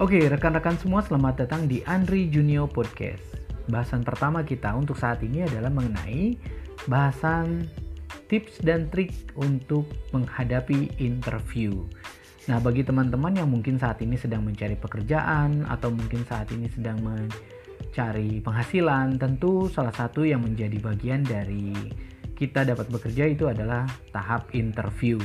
Oke, rekan-rekan semua selamat datang di Andri Junior Podcast. Bahasan pertama kita untuk saat ini adalah mengenai bahasan tips dan trik untuk menghadapi interview. Nah, bagi teman-teman yang mungkin saat ini sedang mencari pekerjaan atau mungkin saat ini sedang mencari penghasilan, tentu salah satu yang menjadi bagian dari kita dapat bekerja itu adalah tahap interview.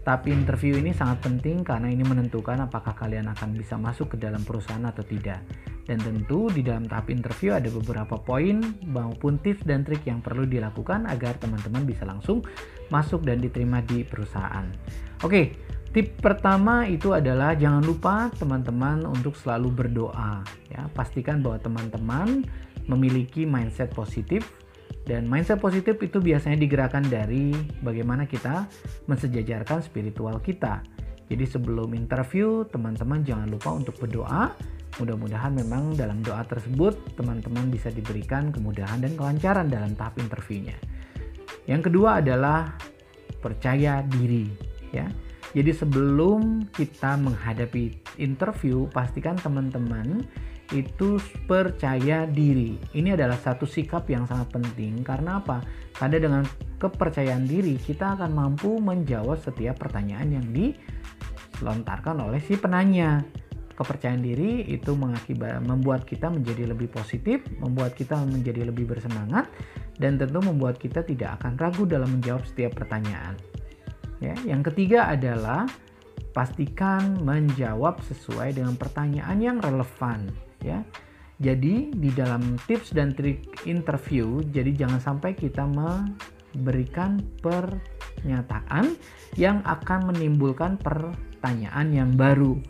Tapi interview ini sangat penting karena ini menentukan apakah kalian akan bisa masuk ke dalam perusahaan atau tidak. Dan tentu di dalam tahap interview ada beberapa poin maupun tips dan trik yang perlu dilakukan agar teman-teman bisa langsung masuk dan diterima di perusahaan. Oke, tip pertama itu adalah jangan lupa teman-teman untuk selalu berdoa ya. Pastikan bahwa teman-teman memiliki mindset positif dan mindset positif itu biasanya digerakkan dari bagaimana kita mensejajarkan spiritual kita. Jadi sebelum interview, teman-teman jangan lupa untuk berdoa. Mudah-mudahan memang dalam doa tersebut teman-teman bisa diberikan kemudahan dan kelancaran dalam tahap interviewnya. Yang kedua adalah percaya diri, ya. Jadi sebelum kita menghadapi interview, pastikan teman-teman itu percaya diri. Ini adalah satu sikap yang sangat penting karena apa? Karena dengan kepercayaan diri kita akan mampu menjawab setiap pertanyaan yang dilontarkan oleh si penanya. Kepercayaan diri itu mengakibat membuat kita menjadi lebih positif, membuat kita menjadi lebih bersemangat dan tentu membuat kita tidak akan ragu dalam menjawab setiap pertanyaan. Ya, yang ketiga adalah pastikan menjawab sesuai dengan pertanyaan yang relevan ya. Jadi di dalam tips dan trik interview, jadi jangan sampai kita memberikan pernyataan yang akan menimbulkan pertanyaan yang baru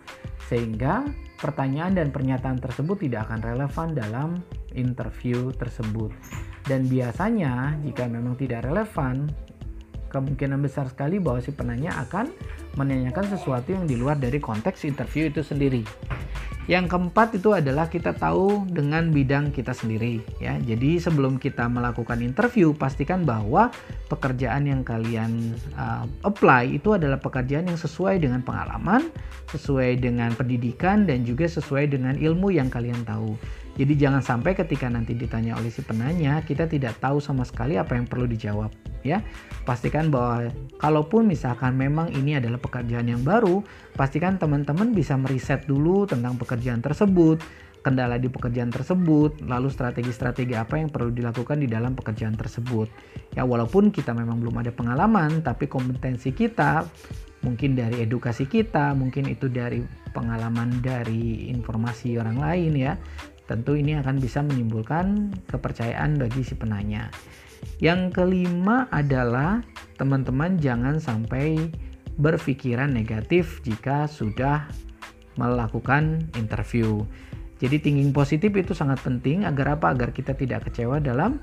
sehingga pertanyaan dan pernyataan tersebut tidak akan relevan dalam interview tersebut. Dan biasanya jika memang tidak relevan, kemungkinan besar sekali bahwa si penanya akan menanyakan sesuatu yang di luar dari konteks interview itu sendiri. Yang keempat itu adalah kita tahu dengan bidang kita sendiri ya. Jadi sebelum kita melakukan interview pastikan bahwa pekerjaan yang kalian uh, apply itu adalah pekerjaan yang sesuai dengan pengalaman, sesuai dengan pendidikan dan juga sesuai dengan ilmu yang kalian tahu. Jadi jangan sampai ketika nanti ditanya oleh si penanya kita tidak tahu sama sekali apa yang perlu dijawab ya. Pastikan bahwa kalaupun misalkan memang ini adalah pekerjaan yang baru, pastikan teman-teman bisa meriset dulu tentang pekerjaan tersebut, kendala di pekerjaan tersebut, lalu strategi-strategi apa yang perlu dilakukan di dalam pekerjaan tersebut. Ya walaupun kita memang belum ada pengalaman, tapi kompetensi kita mungkin dari edukasi kita, mungkin itu dari pengalaman dari informasi orang lain ya Tentu ini akan bisa menimbulkan kepercayaan bagi si penanya. Yang kelima adalah teman-teman jangan sampai berpikiran negatif jika sudah melakukan interview. Jadi thinking positif itu sangat penting agar apa? Agar kita tidak kecewa dalam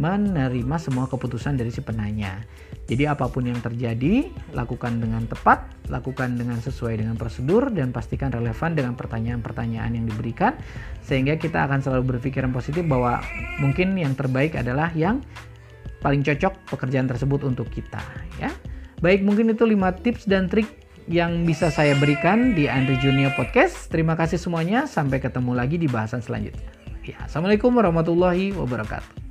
menerima semua keputusan dari si penanya. Jadi apa pun yang terjadi, lakukan dengan tepat, lakukan dengan sesuai dengan prosedur dan pastikan relevan dengan pertanyaan-pertanyaan yang diberikan sehingga kita akan selalu berpikiran positif bahwa mungkin yang terbaik adalah yang paling cocok pekerjaan tersebut untuk kita ya. Baik, mungkin itu 5 tips dan trik yang bisa saya berikan di Andri Junior Podcast. Terima kasih semuanya, sampai ketemu lagi di bahasan selanjutnya. Ya, Assalamualaikum warahmatullahi wabarakatuh.